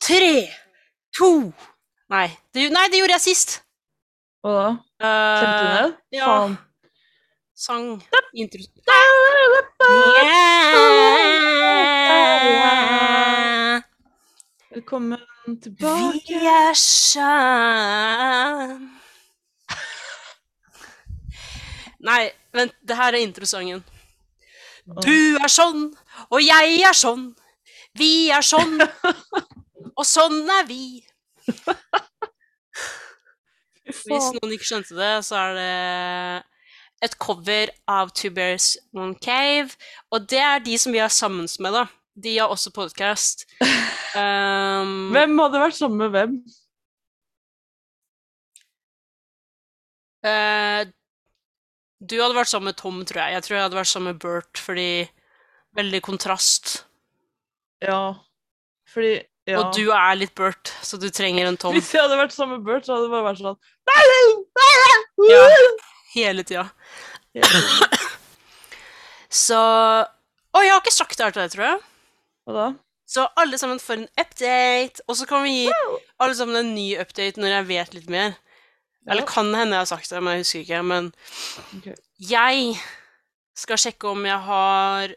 tre, to Nei, det, nei, det gjorde jeg sist. Hva da? Du Uh, ned? ja. Faen. sang intro... Velkommen tilbake. Vi er sann Nei, vent, det her er introsangen. Du er sånn, og jeg er sånn. Vi er sånn, og sånn er vi. Hvis noen ikke skjønte det, så er det et cover av Two Bears One Cave. Og det er de som vi er sammen med, da. De har også podkast. Um, Hvem hadde vært sammen med hvem? Uh, du hadde vært sammen med Tom, tror jeg. Jeg tror jeg hadde vært sammen med Bert, fordi Veldig kontrast. Ja, fordi ja. Og du er litt Bert, så du trenger en Tom Hvis jeg hadde vært sammen med Bert, så hadde det bare vært sånn Ja. hele tida. Så Å, jeg har ikke sagt det her til deg, tror jeg. Hva da? Så alle sammen får en update, og så kan vi gi alle sammen en ny update når jeg vet litt mer. Eller kan hende jeg har sagt det, men jeg husker ikke. Men okay. jeg skal sjekke om jeg har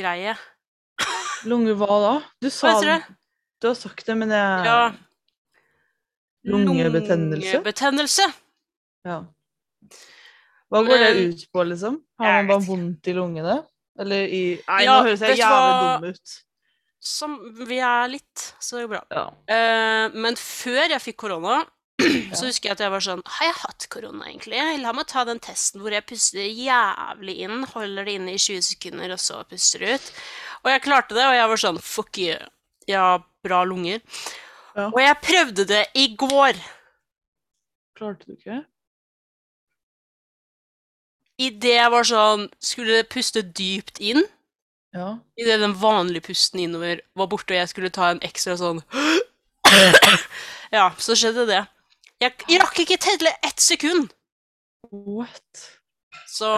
lungegreie. Lunge hva da? Du sa hva det? Du har sagt det, men jeg Ja. Lungebetennelse? Lungebetennelse. Ja. Hva går det ut på, liksom? Har man bare vondt i lungene? Eller i Nei, Ja, nå høres jeg jævlig hva- dum ut. Som vi er litt, så det går bra. Ja. Uh, men før jeg fikk korona, så husker jeg at jeg var sånn Har jeg hatt korona, egentlig? La meg ta den testen hvor jeg puster jævlig inn, holder det inne i 20 sekunder, og så puster ut. Og jeg klarte det, og jeg var sånn Fuck you. Jeg har bra lunger. Ja. Og jeg prøvde det i går. Klarte du ikke? Idet jeg var sånn Skulle puste dypt inn. Ja. Idet den vanlige pusten innover var borte, og jeg skulle ta en ekstra sånn Ja, så skjedde det. Jeg, rakk ikke telle ett sekund! What? Så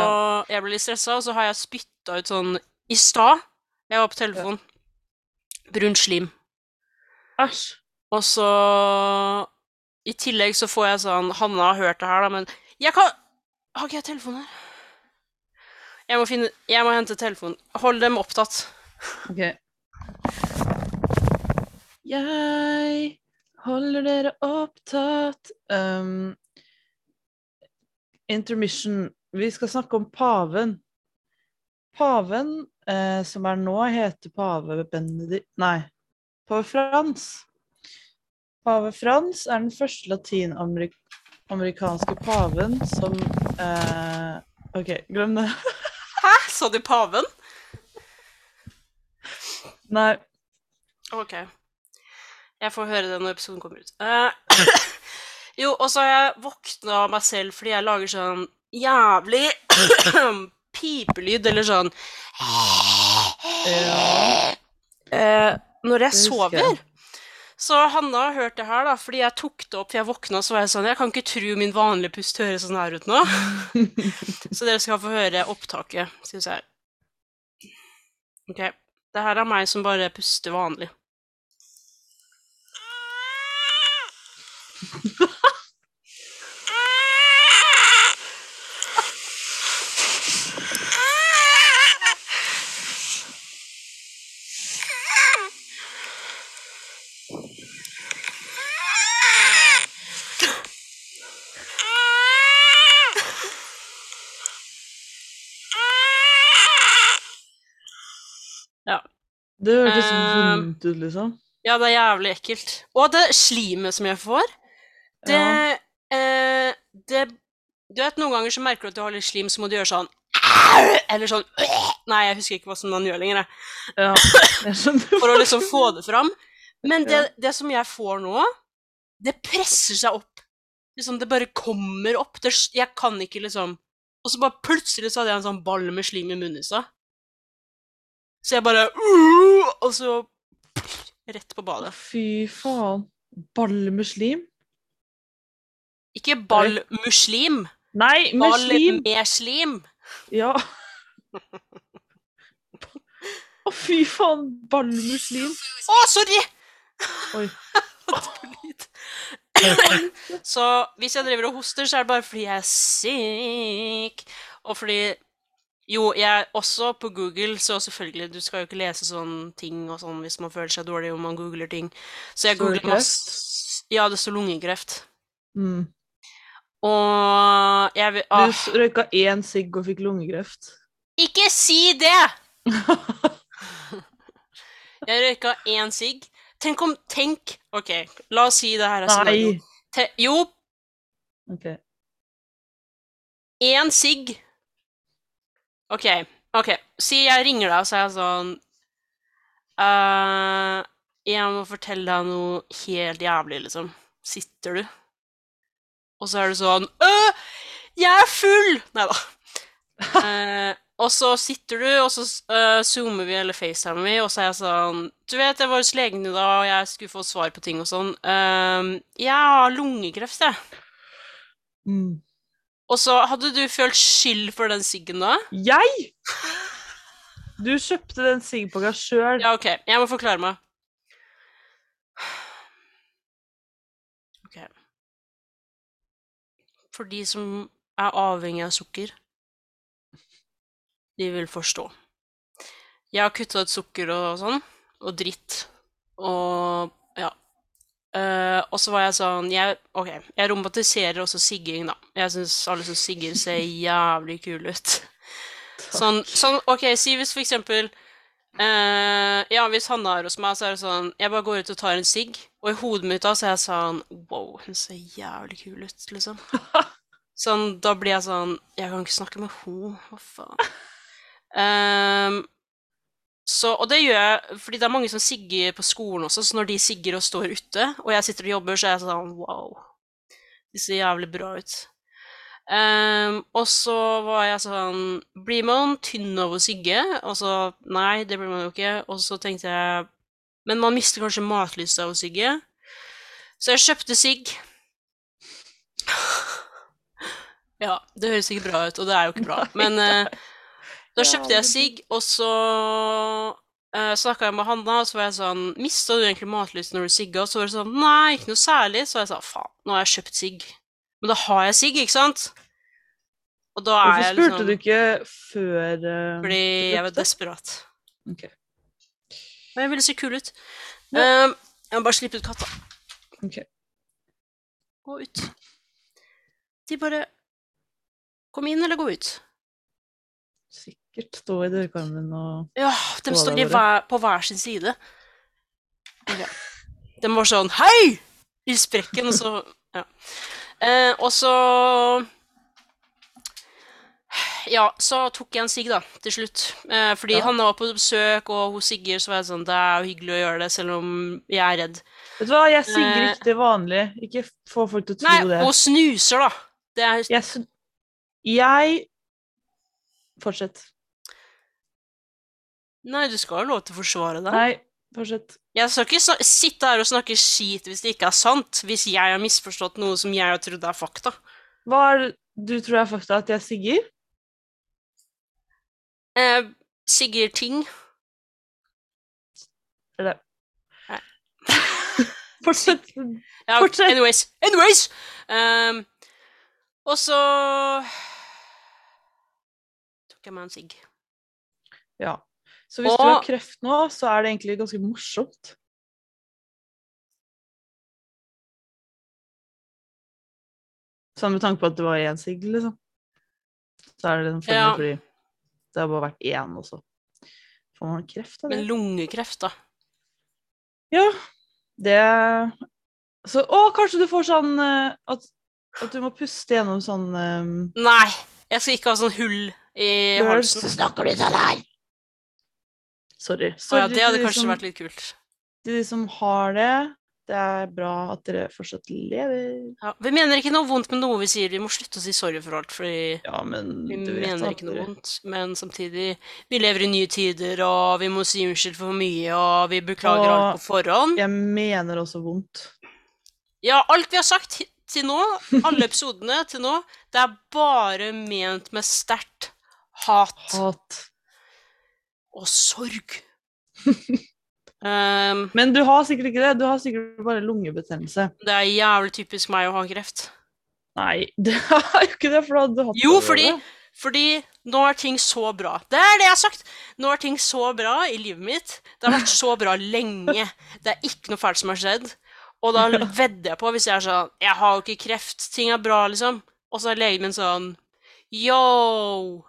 jeg ble litt stressa, og så har jeg spytta ut sånn I stad, jeg var på telefon, brunt slim. Æsj. Og så I tillegg så får jeg sånn Hanna har hørt det her, da, men jeg kan Har ikke jeg telefon her? Jeg må, finne, jeg må hente telefonen. Hold dem opptatt. OK. Jeg holder dere opptatt um, Intermission. Vi skal snakke om paven. Paven eh, som er nå, heter pave Benedikt Nei, pave Frans. Pave Frans er den første latinamerikanske paven som eh, OK, glem det. Hæ? Så du paven? Nei. Ok. Jeg får høre det når episoden kommer ut. Uh, jo, og så har jeg våkna av meg selv fordi jeg lager sånn jævlig pipelyd, eller sånn Ja. eh, Når jeg sover. Så Hanna har hørt det her, da, fordi jeg tok det opp, for jeg våkna så var jeg sånn Jeg kan ikke tro min vanlige pust høres sånn her ut nå. så dere skal få høre opptaket, syns jeg. Ok. Det her er meg som bare puster vanlig. Ja. Det hørtes Eh, vondt ut, liksom. Ja, det er jævlig ekkelt. Og det slimet som jeg får, det Ja. eh, Det Du vet, noen ganger så merker du at du har litt slim, så må du gjøre sånn Eller sånn Nei, jeg husker ikke hva som man gjør lenger. Ja, jeg. For å liksom få det fram. Men det, det som jeg får nå, det presser seg opp. Liksom, det bare kommer opp. Det, jeg kan ikke liksom Og så bare plutselig så hadde jeg en sånn ball med slim i munnen stad. Så jeg bare Og så rett på badet. Fy faen. Ball med slim? Ikke ball muslim. Nei, muslim. Ball-med-slim. Ja. Å, fy faen! Ballmuslim. Å, sorry! Oi. Så hvis jeg driver og hoster, så er det bare fordi jeg er syk. Og fordi Jo, jeg også på Google, så selvfølgelig, du skal jo ikke lese sånne ting og sånn hvis man føler seg dårlig om man googler ting. Så jeg googler masse Ja, det står lungekreft. Mm. Og jeg vil Du ah, røyka én sigg og fikk lungekreft. Ikke si det! Jeg røyka én sigg. Tenk om Tenk OK, la oss si det her er scenario. Nei! Te jo, Ok. én sigg. OK. ok. Si jeg ringer deg og så er sånn uh, Jeg må fortelle deg noe helt jævlig, liksom. Sitter du? Og så er du sånn øh, Jeg er full! Nei da. Eh, og så sitter du, og så uh, zoomer vi eller facetimer vi, og så er jeg sånn Du vet, jeg var hos legen i dag, og jeg skulle få svar på ting og sånn. Uh, jeg har lungekreft, jeg. Mm. Og så hadde du følt skyld for den siggen da? Jeg?! Du kjøpte den siggpakka sjøl. Ja, OK. Jeg må forklare meg. For de som er avhengig av sukker, de vil forstå. Jeg har kutta ut sukker og sånn, og dritt, og ja. Uh, og så var jeg sånn jeg, OK, jeg romantiserer også sigging, da. Jeg syns alle som sigger, ser jævlig kule ut. Sånn, sånn OK, si hvis for eksempel eh, Ja, hvis han er hos meg, så er det sånn Jeg bare går ut og tar en sigg, og i hodet mitt da så er jeg sånn Wow, hun ser jævlig kul ut, liksom. Sånn, da blir jeg sånn Jeg kan ikke snakke med henne, hva faen. Um, så, og det gjør jeg fordi det er mange som sigger på skolen også, så når de sigger og står ute, og jeg sitter og jobber, så er jeg sånn Wow, de ser jævlig bra ut. Ehm, og så var jeg sånn Blir man tynn av å sigge? Og så Nei, det blir man jo ikke. Og så tenkte jeg Men man mister kanskje matlyst av å sigge. Så jeg kjøpte sigg. Ja, det høres ikke bra ut, og det er jo ikke bra. Men uh, da kjøpte jeg sigg, og så uh, snakka jeg med Hanna, og så var jeg sånn Mista du egentlig matlyst når du sigga? Og så var det sånn Nei, ikke noe særlig. Så jeg sa faen, nå har jeg kjøpt sigg. Men da har jeg sigg, ikke sant? Og da er Hvorfor jeg spurte liksom du ikke før uh, Fordi jeg var desperat. Okay. Men jeg ville se kul ut. Ja. Um, jeg må bare slippe ut katta. Okay. Gå ut. De bare Kom inn, eller gå ut. Sikkert stå i dørkarmen og Ja, de står i hver, på hver sin side. Okay. De var sånn Hei! I sprekken, og så Ja. Uh, og så Ja, så tok jeg en sigg, da, til slutt. Eh, fordi Ja. Hanna var på besøk, og hun sigger, så var jeg sånn Det er jo hyggelig å gjøre det, selv om jeg er redd. Vet du hva, jeg sigger Eh. ikke til vanlig. Ikke få folk til å tro Nei, det. og snuser, da. Det er Jeg, jeg Fortsett. Nei, du skal ha lov til å forsvare deg. Nei, fortsett. Jeg skal ikke sitte her og snakke skit hvis det ikke er sant. Hvis jeg har misforstått noe som jeg har trodd er fakta. Hva er det du tror er fakta? At jeg sigger? Eh, Sigurd Ting. Det. Nei. Fortsett. Ja, Fortsett. anyways. Anyways! Um, og så tok jeg meg en sigg. Ja. Så hvis du har kreft nå, så er det egentlig ganske morsomt. Sånn med tanke på at det var én sigg, liksom. Så er det liksom Ja. fordi det har bare vært én også. Får man kreft av det? Men lungekreft, da. Ja, det Så Å, kanskje du får sånn eh, at, at du må puste gjennom sånn um... Nei! Jeg skal ikke ha sånn hull i halsen. Snakker du sånn her? Sorry. Å ja, det hadde de kanskje som, vært litt kult. de som har det. Det er bra at dere fortsatt lever. Ja, vi mener ikke noe vondt med noe vi sier. Vi må slutte å si sorry for alt, fordi Ja, men Vi mener ikke noe dere- vondt, men samtidig Vi lever i nye tider, og vi må si unnskyld for mye, og vi beklager Og- alt på forhånd. Jeg mener også vondt. Ja, alt vi har sagt til nå, alle episodene til nå, det er bare ment med sterkt hat Hat. og sorg. Ehm, Men du har sikkert ikke det. Du har sikkert bare lungebetennelse. det er jævlig typisk meg å ha kreft. Nei, det er jo ikke det, for da hadde du hatt Jo, det fordi, fordi nå er ting så bra. Det er det jeg har sagt! Nå er ting så bra i livet mitt. Det har vært så bra lenge. Det er ikke noe fælt som har skjedd. Og da vedder jeg på, hvis jeg er sånn Jeg har jo ikke kreft, ting er bra, liksom. Og så er legen min sånn Yo!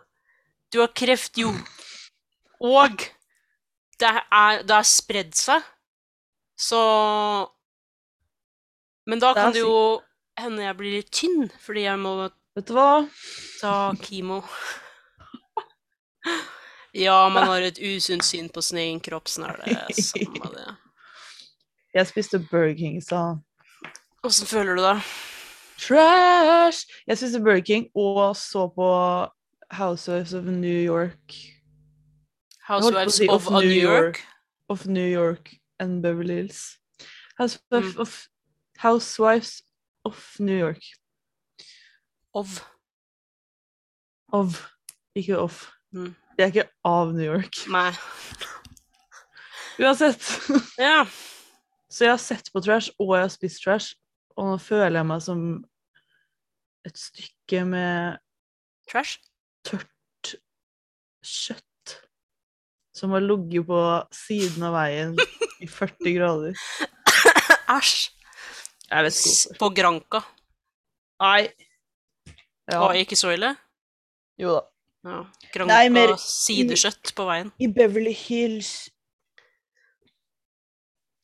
Du har kreft, jo. Og det er, det har spredd seg. Så Men da er kan det jo hende jeg blir litt tynn, fordi jeg må Vet du hva? Ta kimo. Ja, man har et usunt syn på sin egen kropp, sånn er det samme det. Jeg spiste Burger King sa han. Åssen føler du deg? Trash! Jeg spiste Burger King og så på Housewives of New York. Housewives si of, of, New York? Of New York and Beverly Hills. Housewives, Mm. of, Housewives of New York. Of. Of, ikke of. Mm. Det er ikke av New York. Nei. Uansett. Ja. Så jeg har sett på trash, og jeg har spist trash, og nå føler jeg meg som et stykke med Trash? tørt kjøtt som har ligget på siden av veien i 40 grader. Æsj. Jeg vet ikke På Granka. Nei. Ja, Og ikke så ille? jo da. Ja. Nei, mer- sideskjøtt på veien. I Beverly Hills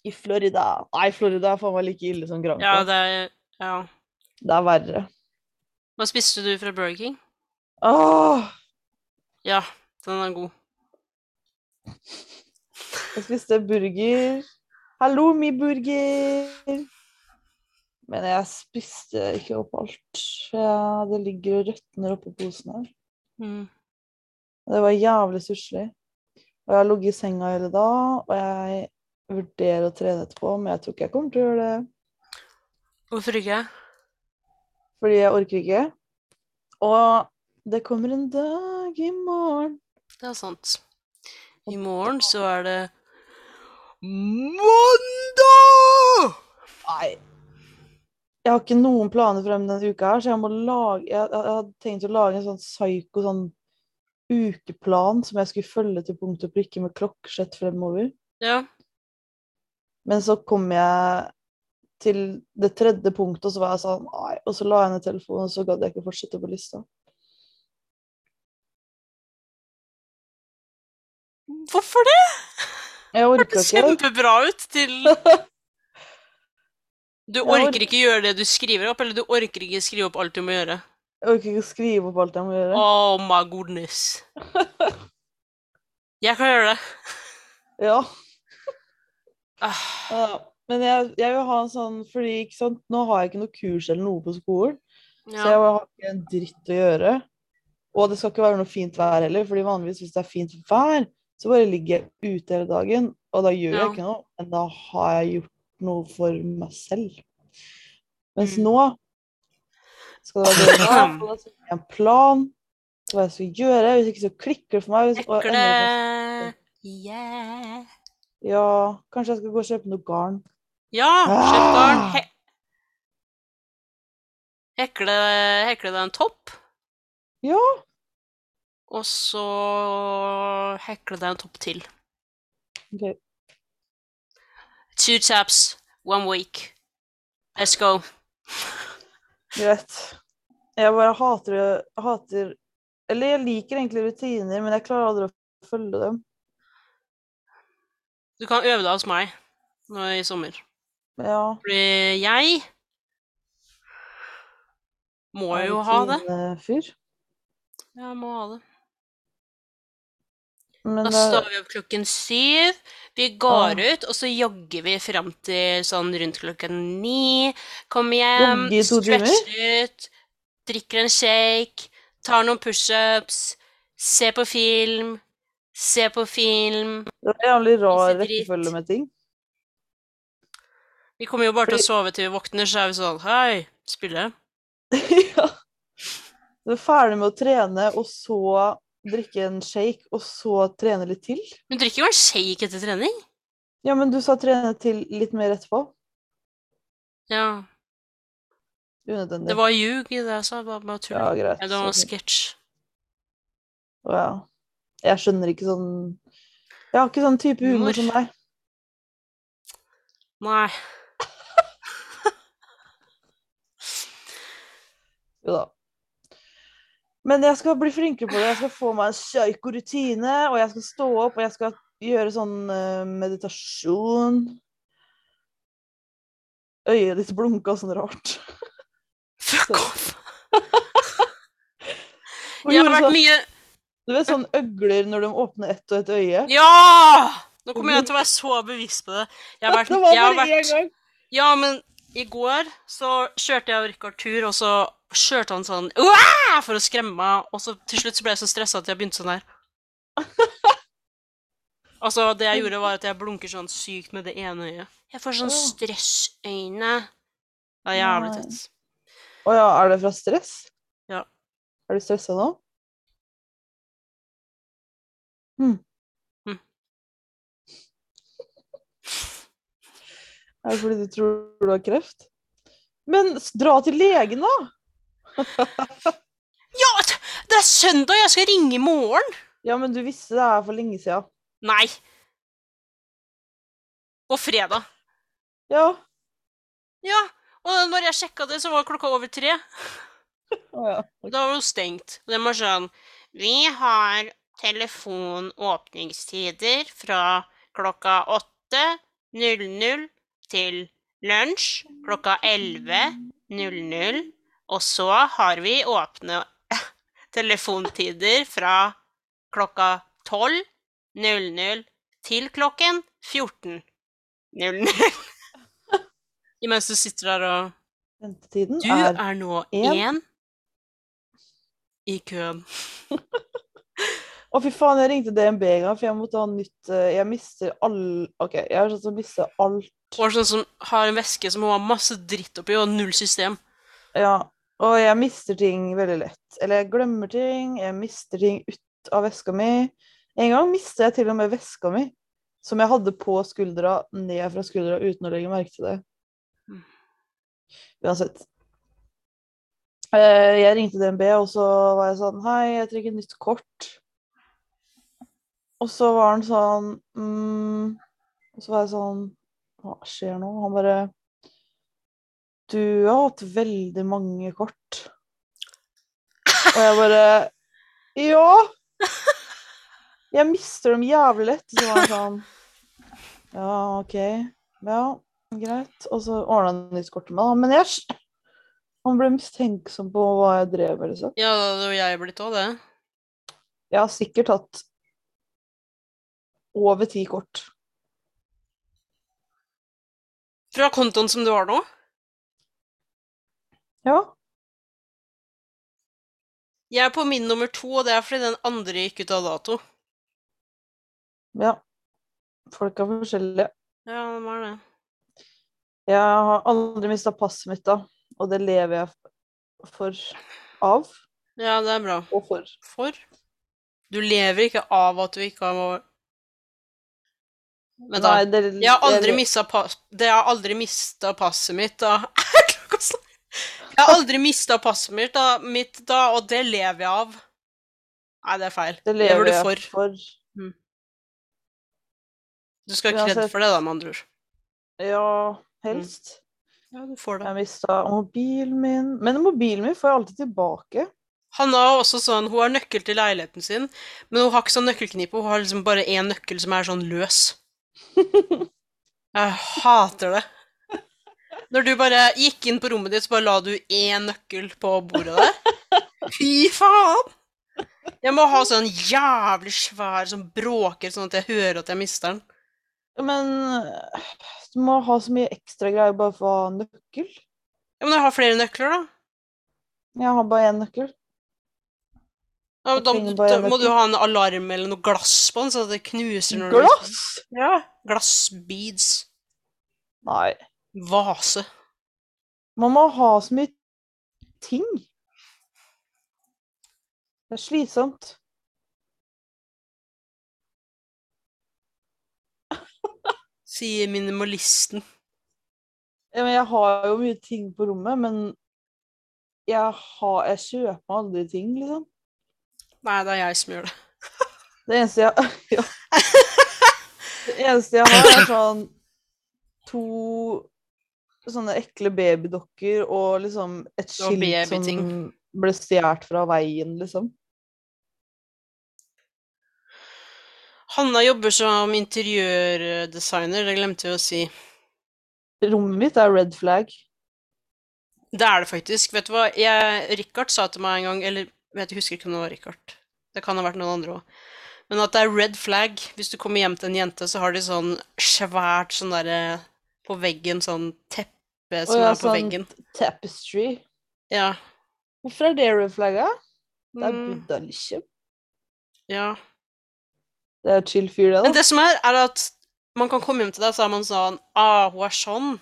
i Florida. Nei, Florida er faen meg like ille som Granka. Ja, det er Ja. Det er verre. Hva spiste du fra Burger King? Åh! Ja, den er god. Jeg spiste burger. Halloumi-burger. Men jeg spiste ikke opp alt. Ja, det ligger og røtner oppå posen her. Mm. Det var jævlig stusslig. Og jeg har ligget i senga hele dag, og jeg vurderer å trene etterpå, men jeg tror ikke jeg kommer til å gjøre det. Hvorfor ikke? Fordi jeg orker ikke. Og det kommer en dag i morgen. Det er sant. I morgen så er det Mandag! Nei. Jeg har ikke noen planer frem denne uka her, så jeg må lage Jeg, jeg, jeg hadde tenkt å lage en sånn psyko sånn ukeplan som jeg skulle følge til punkt og prikke med klokkeslett fremover. Ja. Men så kom jeg til det tredje punktet, og så var jeg sånn Nei. Og så la jeg ned telefonen, og så gadd jeg ikke fortsette på lista. Hvorfor det? Jeg Hørtes ikke. kjempebra ut til Du orker orker- ikke gjøre det du skriver opp, eller du orker ikke skrive opp alt du må gjøre? Jeg orker ikke skrive opp alt jeg må gjøre. Oh my goodness. Jeg kan gjøre det. Ja. Ah, ja. Men jeg, jeg vil ha en sånn Fordi ikke sant, nå har jeg ikke noe kurs eller noe på skolen. Så jeg har ikke en dritt å gjøre. Og det skal ikke være noe fint vær heller, fordi vanligvis hvis det er fint vær, så bare ligger jeg ute hele dagen, og da gjør Ja. jeg ikke noe. Men da har jeg gjort noe for meg selv. Mens Mm. nå skal det være bra, da skal jeg en plan for hva jeg skal gjøre. Hvis ikke så klikker det for meg. Hvis, ender opp- Yeah. Ja, kanskje jeg skal gå og kjøpe noe garn. Ja, kjøp garn. Ah. He hekle, hekle deg en topp, Ja, og så hekle deg en topp til. ok. Two taps, one week. Let's go. Greit. Jeg bare hater det hater Eller jeg liker egentlig rutiner, men jeg klarer aldri å følge dem. Du kan øve deg hos meg nå i sommer. Ja. Fordi jeg må jo ha det. Fyr. Jeg må ha det. Men Da står vi opp klokken syv. Vi går Ah. ut, og så jogger vi fram til sånn rundt klokken ni. Kommer hjem, stretcher ut, drikker en shake, tar noen pushups, ser på film, ser på film. det er en jævlig rar rekkefølge med ting. Vi kommer jo bare til å sove til vi våkner, så er vi sånn Hei, spille. ja. Du er ferdig med å trene, og så drikke en shake, og så trene litt til? Du drikker jo en shake etter trening. Ja, men du sa trene til litt mer etterpå. Ja. Unødvendig. Det var ljug i det jeg sa. Var bare tull. Ja, greit. Det var en sketsj. Å ja. Jeg skjønner ikke sånn Jeg har ikke sånn type humor Humor. som deg. Nei. Jo da. Men jeg skal bli flinkere på det. Jeg skal få meg en psyko-rutine, og jeg skal stå opp, og jeg skal gjøre sånn eh, meditasjon. Øyet ditt blunka sånn rart. Fuck off. Jeg har vært sånn, mye du vet sånn øgler når de åpner ett og ett øye? Ja! Nå kommer jeg til å være så bevisst på det. Jeg har vært, jeg har vært! Ja, men i går så kjørte jeg og Rikard tur, og så kjørte han sånn «Uah!» for å skremme meg, og så til slutt så ble jeg så stressa at jeg begynte sånn her. Altså, det jeg gjorde, var at jeg blunker sånn sykt med det ene øyet. Jeg får sånn stressøyne. Det er jævlig tett. Å ja, er det fra stress? Ja. Er du stressa nå? Hm. Hm. Er det fordi du tror du har kreft? Men dra til legen, da! Ja, det er søndag! Jeg skal ringe i morgen! Ja, men du visste det her for lenge siden. Nei. Og fredag. Ja. Ja, og når jeg sjekka det, så var klokka over tre. Oh, ja. Da var det jo stengt. Og det var sånn Vi har telefonåpningstider fra klokka 8.00 til lunsj klokka 11.00. Og så har vi åpne telefontider fra klokka 12.00 til klokken 14.00. Imens du sitter der og Ventetiden Du er er nå én i køen. Å, fy faen, jeg ringte DNB en gang, for jeg måtte ha nytt eh, Jeg mister all OK, jeg er sånn som mister alt. Og sånn som har en veske som har masse dritt oppi og null system. Ja. Og jeg mister ting veldig lett. Eller jeg glemmer ting, jeg mister ting ut av veska mi. En gang mista jeg til og med veska mi, som jeg hadde på skuldra, ned fra skuldra, uten å legge merke til det. Uansett. Eh, Jeg ringte DNB, og så var jeg sånn Hei, jeg trenger nytt kort. Og så var han sånn mm, Og så var jeg sånn Hva skjer nå? Han bare Du har hatt veldig mange kort. Og jeg bare Ja! Jeg mister dem jævlig lett. Så var han sånn Ja, OK. Ja, greit. Og så ordna han nytt kort til meg, da. Men jeg Han ble mistenksom på hva jeg drev med, liksom. Ja, det hadde jo jeg blitt òg, det. Jeg har sikkert hatt over ti kort. Fra kontoen som du har nå. Ja. Jeg er på min nummer to, og det er fordi den andre gikk ut av dato. Ja. Folk er forskjellige. Ja, det var det. Jeg har aldri mista passet mitt, da. Og det lever jeg for av Ja, det er bra. og for. For? Du lever ikke av at du ikke har Vent, da. Nei, det, Jeg har aldri jeg- mista pass... Det har aldri mista passet mitt, da. Klokka slår. Jeg har aldri mista passet mitt da, mitt da, og det lever jeg av. Nei, det er feil. Det lever lever du jeg for. Mm. Du skal ha kred for det, da, med andre ord. Ja, helst. Ja, du får det. Jeg mista mobilen min. Men mobilen min får jeg alltid tilbake. Hanna har også sånn, hun har nøkkel til leiligheten sin, men hun har ikke sånn nøkkelknipe. Hun har liksom bare én nøkkel som er sånn løs. Jeg hater det. Når du bare gikk inn på rommet ditt, så bare la du én nøkkel på bordet der. Fy faen! Jeg må ha sånn jævlig svær som bråker, sånn at jeg hører at jeg mister den. Men du må ha så mye ekstra greier bare for å ha nøkkel. Ja, Men jeg har flere nøkler, da. Jeg har bare én nøkkel. Ja, men da, da må du ha en alarm eller noe glass på den, så det knuser når du Glass? Ja. Glassbeads. Nei. Vase. Man må ha så mye ting. Det er slitsomt. Sier minimalisten. Ja, jeg har jo mye ting på rommet, men jeg, har, jeg kjøper aldri ting, liksom. Nei, det er jeg som gjør det. det eneste jeg ja. Det eneste jeg har, er sånn to sånne ekle babydokker og liksom et skilt som ble stjålet fra veien, liksom. Hanna jobber som interiørdesigner, det glemte jeg å si. Rommet mitt er red flag. Det er det faktisk. Vet du hva, jeg, Richard sa til meg en gang, eller vet, jeg husker ikke om det var Richard, det kan ha vært noen andre òg, men at det er red flag. Hvis du kommer hjem til en jente, så har de sånn svært sånn derre på veggen, sånn teppe som ja, er på sånn- veggen. Tapestry. Ja. Hvorfor er det rødflagga? Det er Mm, Buddha, liksom. ja. Det er chill fyr, det, da. Men det som er, er at man kan komme hjem til deg, så er man sånn Ah, hun er sånn.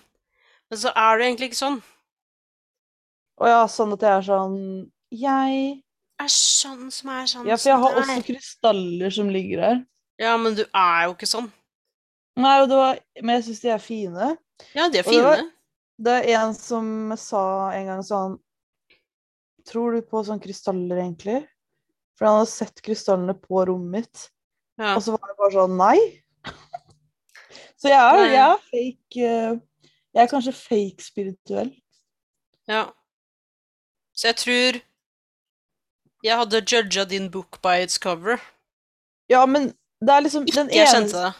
Men så er du egentlig ikke sånn. Å ja, sånn at jeg er sånn Jeg Er sånn som er sånn Ja, for jeg har også er. krystaller som ligger her. Ja, men du er jo ikke sånn. Nei, var, men jeg syns de er fine. Ja, de er Og det er en som sa en gang sånn Tror du på sånne krystaller, egentlig? For han hadde sett krystallene på rommet mitt, Ja. og så var det bare sånn Nei. Så jeg er, jeg er fake eh, Jeg er kanskje fake spirituell. ja. Så jeg tror jeg hadde judga din book by its cover. Ja, men det er liksom den Ikke jeg kjente det.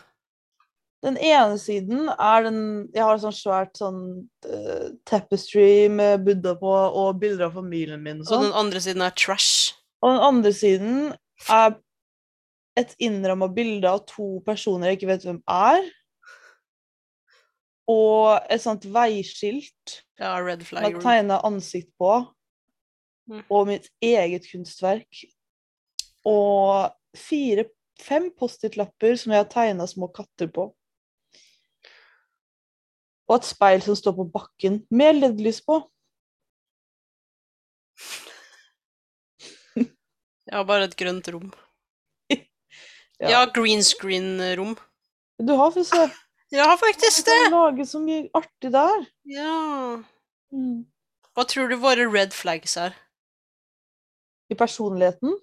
Den ene siden er den Jeg har et sånn svært sånn uh, tapestry med Buddha på og bilder av familien min og sånn. den andre siden er trash. Og den andre siden er et innramma bilde av to personer jeg ikke vet hvem er. Og et sånt veiskilt Ja, red med flag. tegna ansikt på. Mm. Og mitt eget kunstverk. Og fire, fem Post-It-lapper som jeg har tegna små katter på. Og et speil som står på bakken med LED-lys på. Jeg har bare et grønt rom. Ja. Ja, green screen-rom. Du har for se. Jeg har faktisk Du kan lage så mye artig der. Ja. Mm. Hva tror du våre red flags er? I personligheten.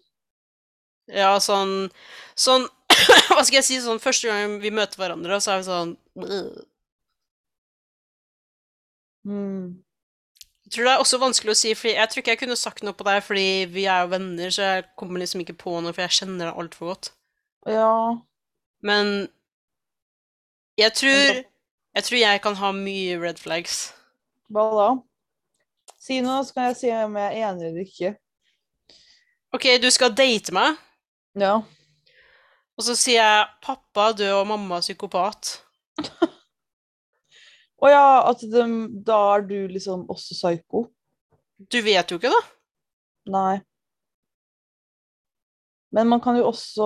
Ja, sånn Sånn Hva skal jeg si? Sånn første gang vi møter hverandre, så er vi sånn. Mm. Jeg tror det er også vanskelig å si, fordi jeg tror ikke jeg kunne sagt noe på deg, fordi vi er jo venner, så jeg kommer liksom ikke på noe, for jeg kjenner deg altfor godt. Ja. Men jeg tror Jeg tror jeg kan ha mye red flags. Hva da? Si noe, så kan jeg si om jeg er enig eller ikke. OK, du skal date meg, Ja. og så sier jeg 'pappa død og mamma psykopat'. Å ja, at de, da er du liksom også psyko? Du vet jo ikke, da. Nei. Men man kan jo også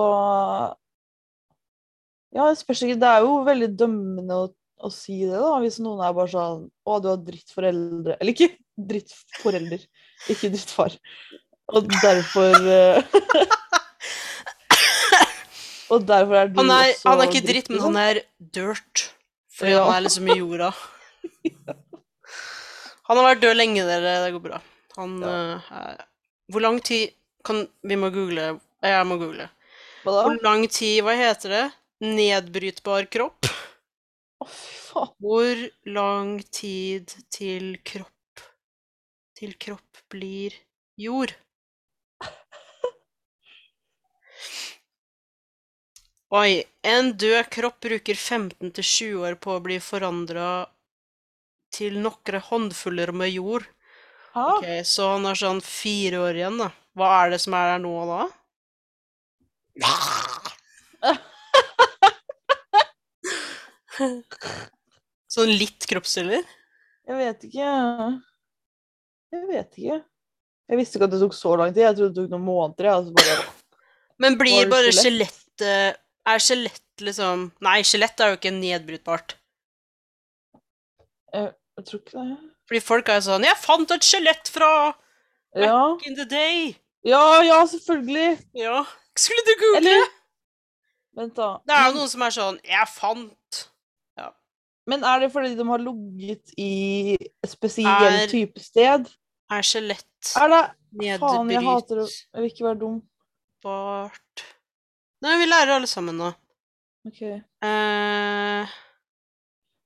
Ja, det spørs ikke. Det er jo veldig dømmende å, å si det, da, hvis noen er bare sånn Å, du har drittforeldre Eller ikke drittforelder, ikke drittfar. Og derfor eh, Og derfor er du Han er, også han er ikke dritt, men liksom. han er dirt. Fordi Ja. han er liksom i jorda. Han har vært død lenge, dere. Det går bra. Han uh, er Hvor lang tid kan Vi må google. Jeg må google. Hva da? Hvor lang tid Hva heter det? Nedbrytbar kropp? Å, fy faen. Hvor lang tid til kropp Til kropp blir jord? Oi. En død kropp bruker 15-20 år på å bli forandra til nokre håndfuller med jord. Hæ? Ok, Så han har sånn fire år igjen, da. Hva er det som er der nå, da? Sånn litt kroppsdeler? Jeg vet ikke. Jeg vet ikke. Jeg visste ikke at det tok så lang tid. Jeg trodde det tok noen måneder. Altså bare... Men blir bare skjelett? skjelettet Er skjelett liksom Nei, skjelett er jo ikke nedbrytbart. jeg, jeg tror ikke det. Fordi folk er sånn 'Jeg fant et skjelett fra Ja. back in the day'. ja, ja, selvfølgelig. Ja. Skulle du google? Eller Vent, da. Det er jo noen som er sånn 'Jeg fant Ja. Men er det fordi de har ligget i et spesielt Er- type sted? Er skjelett det Faen, jeg hater å Jeg vil ikke være dum. Nei, vi lærer alle sammen nå. Ok. Eh,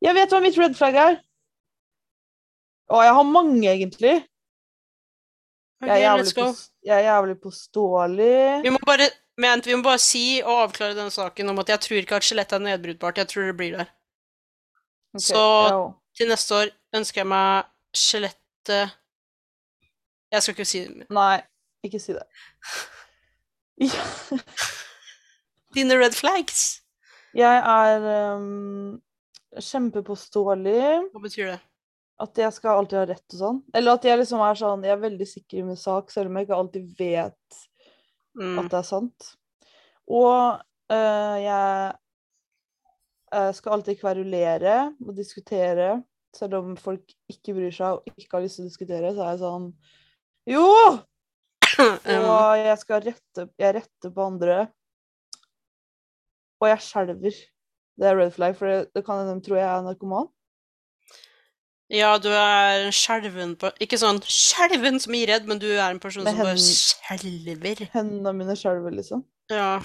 Jeg vet hva mitt red flag er. Å, jeg har mange, egentlig. ok, Jeg er let's jævlig, go. pås- jeg er jævlig påståelig. Vi må bare Vent, vi må bare si og avklare denne saken om at jeg tror ikke at skjelett er nedbrytbart. Jeg tror det blir der. Ok, Så- ja. Til neste år ønsker jeg meg skjelettet Jeg skal ikke si det. Nei, ikke si det. Ja. Dine red flags. Jeg er um, kjempepåståelig. Hva betyr det? At jeg skal alltid ha rett og sånn. Eller at jeg liksom er sånn Jeg er veldig sikker i min sak, selv om jeg ikke alltid vet Mm. at det er sant. Og uh, jeg uh, skal alltid kverulere og diskutere. Selv om folk ikke bryr seg og ikke har lyst til å diskutere, så er jeg sånn Jo! Um, Og jeg skal rette Jeg retter på andre. Og jeg skjelver. Det er red flag, for det, det kan hende de tror jeg er narkoman. ja, du er en skjelven på Ikke sånn skjelven som gir redd, men du er en person som bare skjelver. Hendene mine skjelver, liksom. Ja.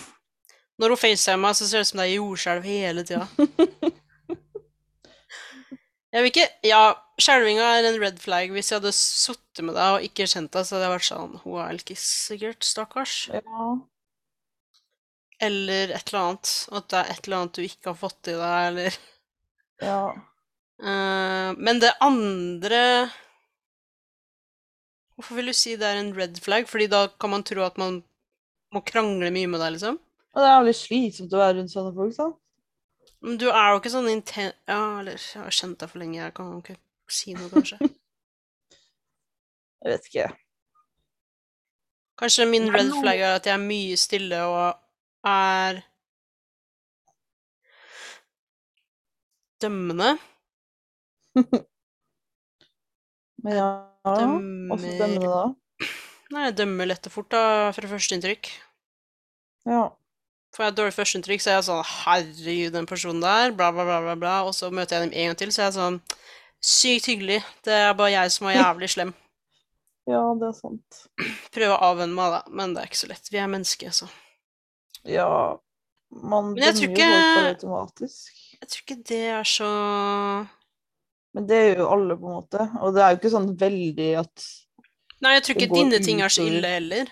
Når hun facetimer, så ser det ut som det er jordskjelv hele tida. Jeg vil ikke Ja, skjelvinga er en red flag. Hvis jeg hadde sittet med deg og ikke kjent deg, så hadde jeg vært sånn Hun er elkis, sikkert. Stakkars. Ja. Eller et eller annet. At det er et eller annet du ikke har fått i deg, eller ja. Uh, Men det andre Hvorfor vil du si det er en red flag? Fordi da kan man tro at man må krangle mye med deg, liksom? Og det er jævlig slitsomt å være rundt sånne folk, sant? Men du er jo ikke sånn inten... Ja, eller jeg har kjent deg for lenge, jeg kan ikke si noe, kanskje. Jeg vet ikke. Kanskje min red flag er at jeg er mye stille og er dømmende. Men ja, også Dømmer dømmende da. Nei, jeg dømmer lett og fort da, fra førsteinntrykk. Ja. Får jeg et dårlig førsteinntrykk, så er jeg sånn Herregud, den personen der, bla, bla, bla, bla, bla. Og så møter jeg dem en gang til, så er jeg sånn Sykt hyggelig. Det er bare jeg som er jævlig slem. ja, det er sant. Prøve å avvenne meg, da, men det er ikke så lett. Vi er mennesker, så. Ja, man Men jeg tror ikke- automatisk. Jeg tror ikke det er så Men det gjør jo alle, på en måte. Og det er jo ikke sånn veldig at Nei, jeg tror ikke dine dine ting er så ille heller.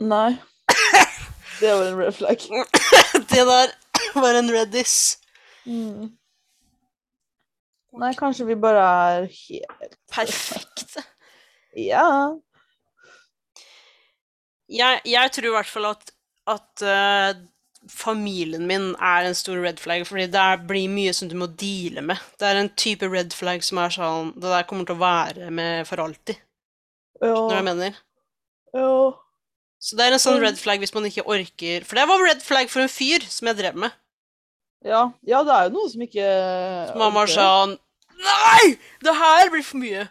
Nei. Det var en red flag. Det der var en reddis. Mm. Nei, kanskje vi bare er helt Perfekt. Ja. Jeg, jeg tror i hvert fall at, at uh, familien min er en stor red flag, fordi det blir mye som du må deale med. Det er en type red flag som er sånn Det der kommer til å være med for alltid. Ja. Når jeg mener? ja. Så det er en sånn Mm. red flag hvis man ikke orker For det var red flag for en fyr som jeg drev med. Ja, ja, det er jo noe som ikke Så mamma var sånn Nei! Det her blir for mye.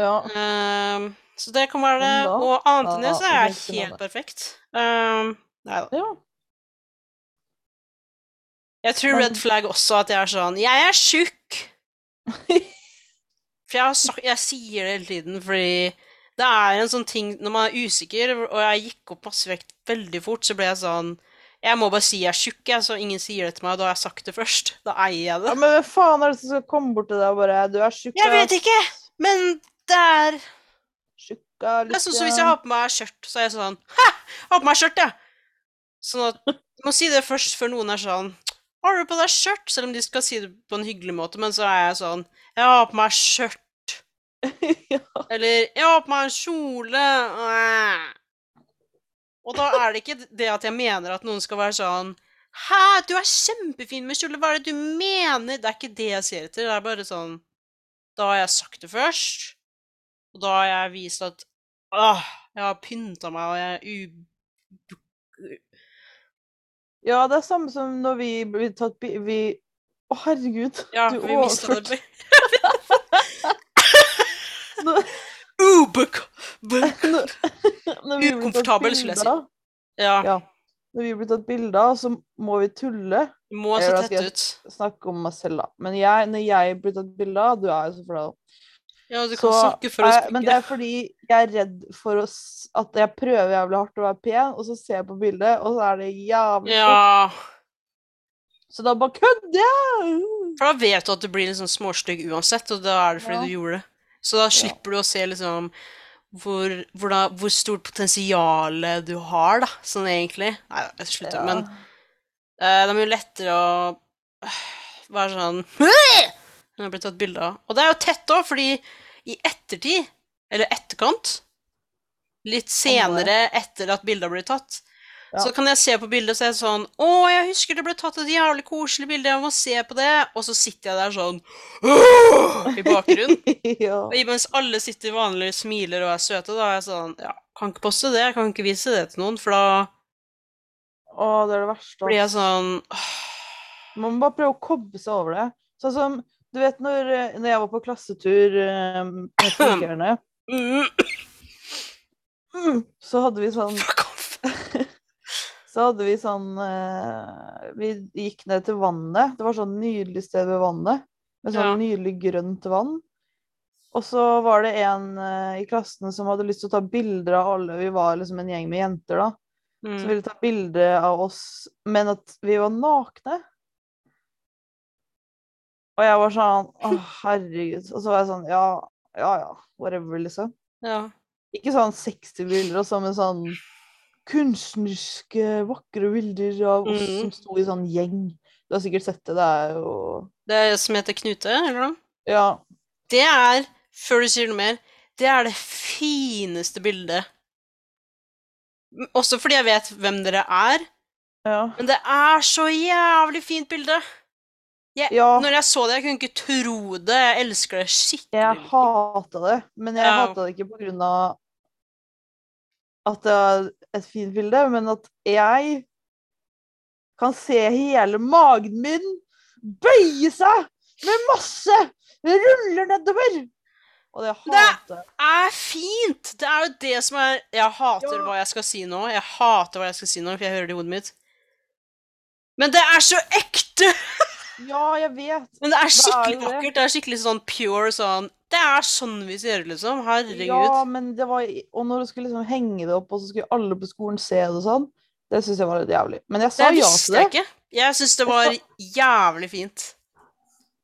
Ja. Ehm, så det kan være det. Og annet enn det, så er jeg helt perfekt. Um, nei da. ja. Jeg tror red flag også at jeg er sånn Jeg er tjukk! For jeg, sagt, jeg sier det hele tiden fordi det er en sånn ting Når man er usikker, og jeg gikk opp masse vekt veldig fort, så ble jeg sånn Jeg må bare si jeg er tjukk, jeg, så ingen sier det til meg. Da har jeg sagt det først. Da eier jeg det. ja, men hvem faen er det som skal komme bort til deg og bare Du er tjukk, Jeg vet ikke, men det er Tjukka Det er sånn som hvis jeg har på meg skjørt, så er jeg sånn Hæ! Jeg har på meg skjørt, jeg! Sånn at Du må si det først før noen er sånn Har du på deg skjørt? Selv om de skal si det på en hyggelig måte, men så er jeg sånn Jeg har på meg skjørt. ja. Eller Jeg har på meg en kjole. Og da er det ikke det at jeg mener at noen skal være sånn Hæ, du er kjempefin med kjole, hva er det du mener? Det er ikke det jeg ser etter. Det er bare sånn Da har jeg sagt det først, og da har jeg vist at Åh, jeg har pynta meg, og jeg er u... ja, det er samme som når vi blir tatt bi... Vi Å, herregud. Ja, du vi mista det. Ukomfortabel, skulle jeg si. Ja. Ja. når vi blir tatt bilde av, så må vi tulle. Du må se tett ut. Snakke om meg selv, da. Men jeg, når jeg blir tatt bilde av, du er jo så flau. Ja, du kan Så, snakke for å eh, Men det er fordi jeg er redd for å, at jeg prøver jævlig hardt å være pen, og så ser jeg på bildet, og så er det jævlig. Ja, Så da bare kødder jeg! for da vet du at du blir liksom småstygg uansett, og da er det fordi Ja. du gjorde det. Så da slipper du å se liksom hvor, hvor, da, hvor stort potensial du har, da, sånn egentlig. Nei, jeg slutter. Ja. Men uh, det er mye lettere å uh, være sånn Når jeg blitt tatt bilde av. Og det er jo tett òg, fordi i ettertid, eller etterkant, litt senere etter at bildet har blitt tatt, Ja. så kan jeg se på bildet og så er sånn Å, jeg husker det ble tatt et jævlig koselig bilde, jeg må se på det. Og så sitter jeg der sånn «Åh!» i bakgrunnen. ja. Og mens alle sitter vanlig, smiler og er søte, da er jeg sånn Ja, kan ikke poste det, jeg kan ikke vise det til noen, for da Å, det er det verste. blir jeg sånn Man må bare prøve å koble seg over det. Sånn som Du vet når, eh, når jeg var på klassetur eh, med funkerne, mm, så hadde vi sånn Så hadde vi sånn eh, Vi gikk ned til vannet. Det var sånn nydelig sted ved vannet. Med sånn nydelig grønt vann. Og så var det en i klassen som hadde lyst til å ta bilder av alle. Vi var liksom en gjeng med jenter, da. Som Mm. ville ta bilde av oss, men at vi var nakne. Og jeg var sånn Å, herregud. Og så var jeg sånn Ja, ja, ja. Whatever, liksom. Ja. Ikke sånn 60 bilder, og så med sånn kunstneriske, vakre bilder av oss mm. som sto i sånn gjeng. Du har sikkert sett det. Det er jo Det er som heter Knute, eller noe? Ja. Det er, før du sier noe mer, det er det fineste bildet. Også fordi jeg vet hvem dere er, Ja. men det er så jævlig fint bilde. Jeg, Ja. Når jeg så det, jeg kunne ikke tro det. Jeg elsker det skikkelig. Jeg hater det, men jeg Ja. hata det ikke på grunn av at det er et fint bilde, men at jeg kan se hele magen min bøye seg med masse ruller nedover. Og det Det- hater Det er fint! Det er jo det som er Jeg hater Ja. hva jeg skal si nå. Jeg hater hva jeg skal si nå, for jeg hører det i hodet mitt. Men det er så ekte! Ja, jeg vet. Men det er Det er skikkelig det. vakkert. Det er skikkelig sånn pure sånn Det er sånn vi ser ut, liksom. Herregud. Ja, men det var Og når du skulle liksom henge det opp, og så skulle alle på skolen se det og sånn, det syns jeg var litt jævlig. Men jeg sa det ja visste det. jeg ikke. Jeg syns det var jævlig fint.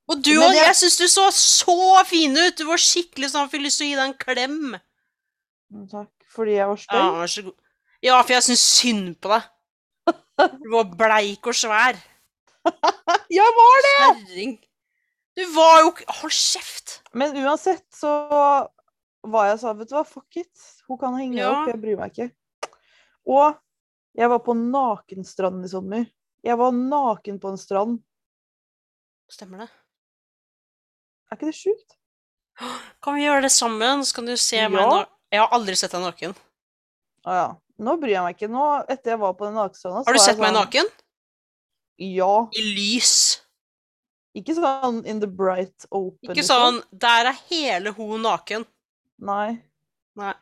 Og du òg. jeg- syns du så så fin ut! Du var skikkelig sånn Fikk lyst til å gi deg en klem. Mm, Takk. Fordi jeg var Ja, vær så god. Ja, for jeg syns synd på deg. Du var bleik og svær. Jeg var det! Kjerring. Du var jo ikke Hold kjeft! Men uansett så var jeg sånn, vet du hva, fuck it. Hun kan henge Ja. opp, jeg bryr meg ikke. Og jeg var på nakenstranden i sommer. Jeg var naken på en strand. Stemmer det. Er ikke det sjukt? Kan vi gjøre det sammen, så kan du se Ja. meg na Jeg har aldri sett deg naken. Å ja. Nå bryr jeg meg ikke. Nå, etter jeg var på den nakenstranda, Har du sett sånn... meg naken? Ja. I lys. Ikke sånn in the bright open. Ikke liksom. sånn Der er hele ho naken. Nei, Nei.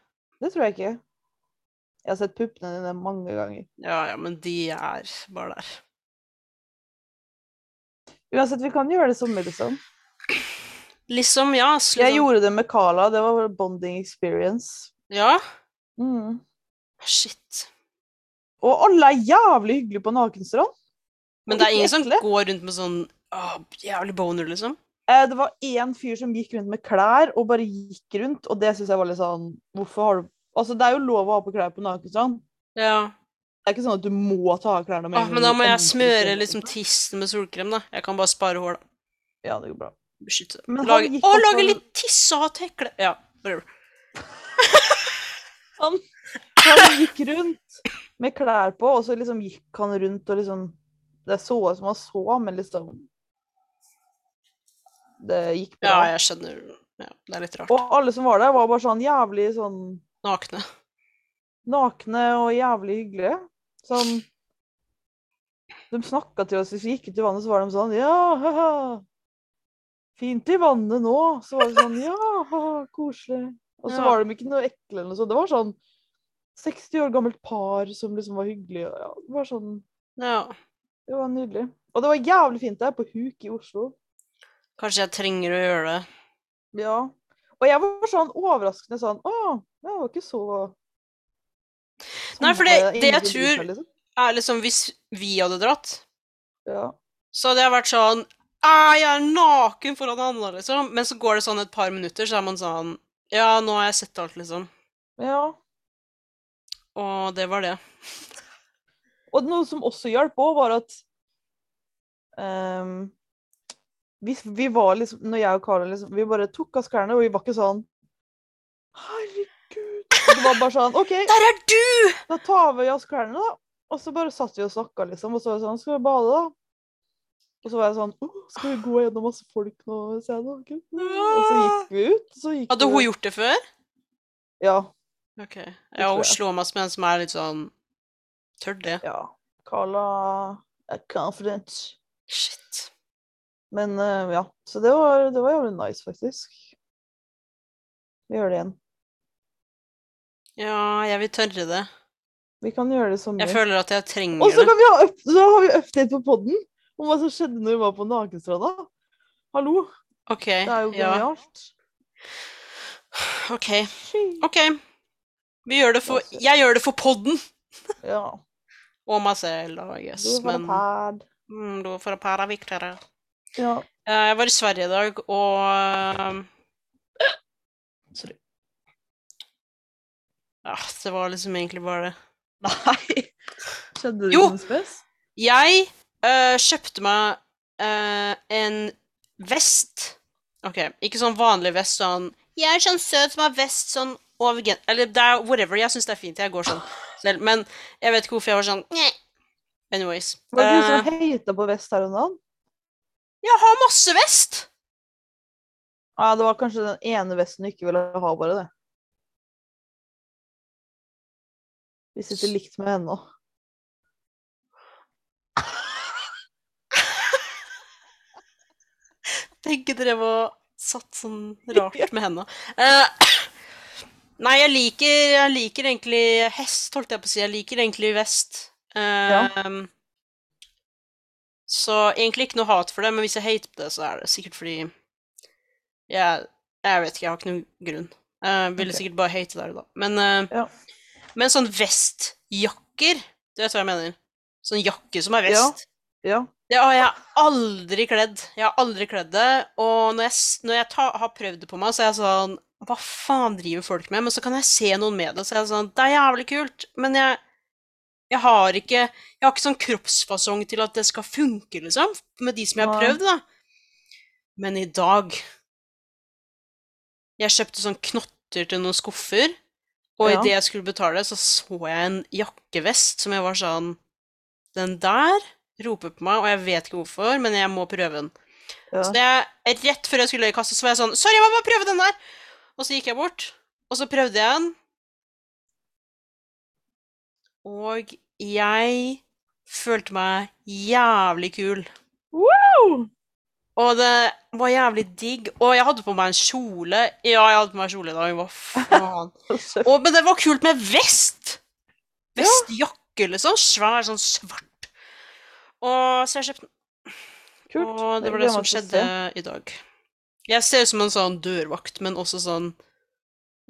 det tror jeg ikke. Jeg har sett puppene dine mange ganger. Ja, ja, men de er bare der. Uansett, vi kan gjøre det i sommer, liksom. Liksom, ja. s- Jeg Liksom. gjorde det med Carla. Det var bonding experience. Ja? Mm. Shit. Og alle er jævlig hyggelige på nakenstrand. Men det er ingen som går rundt med sånn åh, jævlig boner, liksom? Eh, det var én fyr som gikk rundt med klær, og bare gikk rundt, og det syns jeg var litt sånn Hvorfor har du Altså, det er jo lov å ha på klær på nakenstrand. Ja. Det er ikke sånn at du må ta av klærne med ah, men da må jeg smøre liksom tissen med solkrem, da. Jeg kan bare spare hår, da. Ja, det går bra. Beskytte. Men Lage, å, opp lage på- litt tiss og ha tekle Ja, whatever. Han, han gikk rundt med klær på, og så liksom gikk han rundt og liksom Det så ut som han så, men liksom Det gikk bra. Ja, jeg skjønner. Ja, det er litt rart. Og alle som var der, var bare sånn jævlig sånn Nakne. nakne og jævlig hyggelige. Sånn De snakka til oss hvis vi gikk ut i vannet, så var de sånn Ja, haha. Fint i vannet nå. Så var det sånn Ja, haha, koselig. Og så Ja. var de ikke noe ekle eller noe sånt. Det var sånn 60 år gammelt par som liksom var hyggelig. og Ja, det var sånn Ja. Det var nydelig. Og det var jævlig fint der, på Huk i Oslo. Kanskje jeg trenger å gjøre det. Ja. Og jeg var sånn overraskende sånn Å, jeg var ikke så Nei, for det- det jeg tror- liksom. Er liksom, hvis vi hadde dratt, Ja. så hadde jeg vært sånn «Ah, Jeg er naken foran andre, liksom. Men så går det sånn et par minutter, så er man sånn Ja, nå har jeg sett alt, liksom. ja. Og det var det. Og noe som også hjalp òg, var at um, vi, vi var liksom Når jeg og Karen liksom Vi bare tok av oss klærne, og vi var ikke sånn Herregud. Det var bare sånn OK, Der er du! da tar vi av oss klærne, da. Og så bare satt vi og snakka, liksom. Og så var det sånn Skal vi bade, da? Og så var jeg sånn oh, Skal vi gå gjennom masse folk nå? Og så gikk vi ut. Så gikk Hadde hun gjort det før? Ja. Ok. Ja, hun slår meg som en som er litt sånn Tør det. ja. Carla er confident. Shit. Men uh, ja, så det var, det var jævlig nice, faktisk. Vi gjør det igjen. Ja, jeg vil tørre det. Vi kan gjøre det i sommer. Jeg føler at jeg trenger Og så det. kan vi ha up, så har vi update på podden om hva som skjedde når vi var på Nakenstranda. Hallo, OK. det er jo Ja. genialt. OK. OK. Vi gjør det for Jeg gjør det for podden! Ja. Og selv, da, yes. Du var Men pad. mm, da for å være viktigere. Ja. Eh, Jeg var i Sverige i dag, og Sorry. Ja, det var liksom egentlig bare det. Nei. Skjedde det Jo. noe spes? Jeg uh, kjøpte meg uh, en vest. OK, ikke sånn vanlig vest, sånn Jeg er sånn søt som har vest sånn over gen... Eller det er whatever. Jeg syns det er fint. Jeg går sånn selv. Men jeg vet ikke hvorfor jeg var sånn Nye. Anyways. Var det du som hata på vest her om dagen? jeg har masse vest! Ja, det var kanskje den ene vesten du ikke ville ha, bare det. Vi sitter likt med henne nå. Begge drev og satt sånn rart med henda. Eh, nei, jeg liker, jeg liker egentlig hest, holdt jeg på å si. Jeg liker egentlig vest. Eh, Så egentlig ikke noe hat for det, men hvis jeg hater på det, så er det sikkert fordi Jeg, jeg vet ikke, jeg har ikke noen grunn. Jeg ville okay. sikkert bare hate der og da. Men, uh, Ja. men sånn vestjakker, du vet hva jeg mener? Sånn jakke som er vest. Ja. Det har jeg aldri kledd. Jeg har aldri kledd det. Og når jeg, når jeg ta, har prøvd det på meg, så er jeg sånn Hva faen driver folk med? Men så kan jeg se noen med det, så er jeg sånn Det er jævlig kult, men jeg jeg har ikke Jeg har ikke sånn kroppsfasong til at det skal funke, liksom, med de som jeg har prøvd, da. Men i dag Jeg kjøpte sånn knotter til noen skuffer, og Ja. idet jeg skulle betale, så så jeg en jakkevest som jeg var sånn Den der roper på meg, og jeg vet ikke hvorfor, men jeg må prøve den. ja. Så det rett før jeg skulle i kassa, så var jeg sånn Sorry, jeg må bare prøve den der! Og så gikk jeg bort, og så prøvde jeg den. Og jeg følte meg jævlig kul. Wow! Og det var jævlig digg. Og jeg hadde på meg en kjole. Ja, jeg hadde på meg en kjole i dag. Hva faen? Og, men det var kult med vest! Vestjakke, liksom. Svær, sånn svart. Og så jeg kjøpte den. Kult. Og det var det det som skjedde i dag. Jeg ser ut som en sånn dørvakt, men også sånn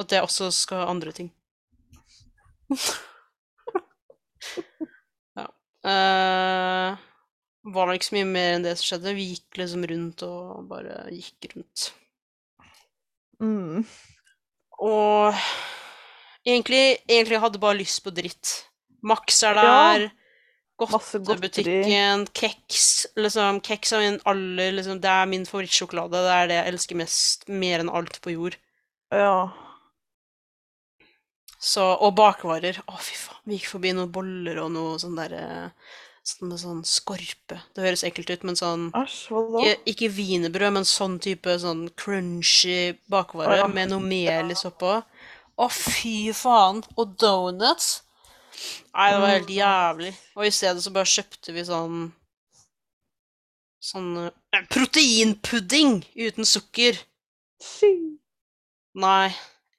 at jeg også skal ha andre ting. ja. Uh, var nok ikke så mye mer enn det som skjedde. Vi gikk liksom rundt og bare gikk rundt. Mm. Og egentlig, egentlig hadde jeg bare lyst på dritt. Max er der. Godteri. Godtebutikken, keks. Liksom, keks er min aller liksom, Det er min favorittsjokolade. Det er det jeg elsker mest, mer enn alt på jord. Ja. Så, og bakvarer. Å, fy faen. Vi gikk forbi noen boller og noe sånn derre Sånn med sånn skorpe. Det høres ekkelt ut, men sånn Asj, ikke, ikke wienerbrød, men sånn type sånn crunchy bakvare ja. med noe melis oppå. Å, fy faen! Og donuts. Nei, det var helt Mm. jævlig. Og i stedet så bare kjøpte vi sånn Sånn eh, proteinpudding uten sukker. Ski. Nei.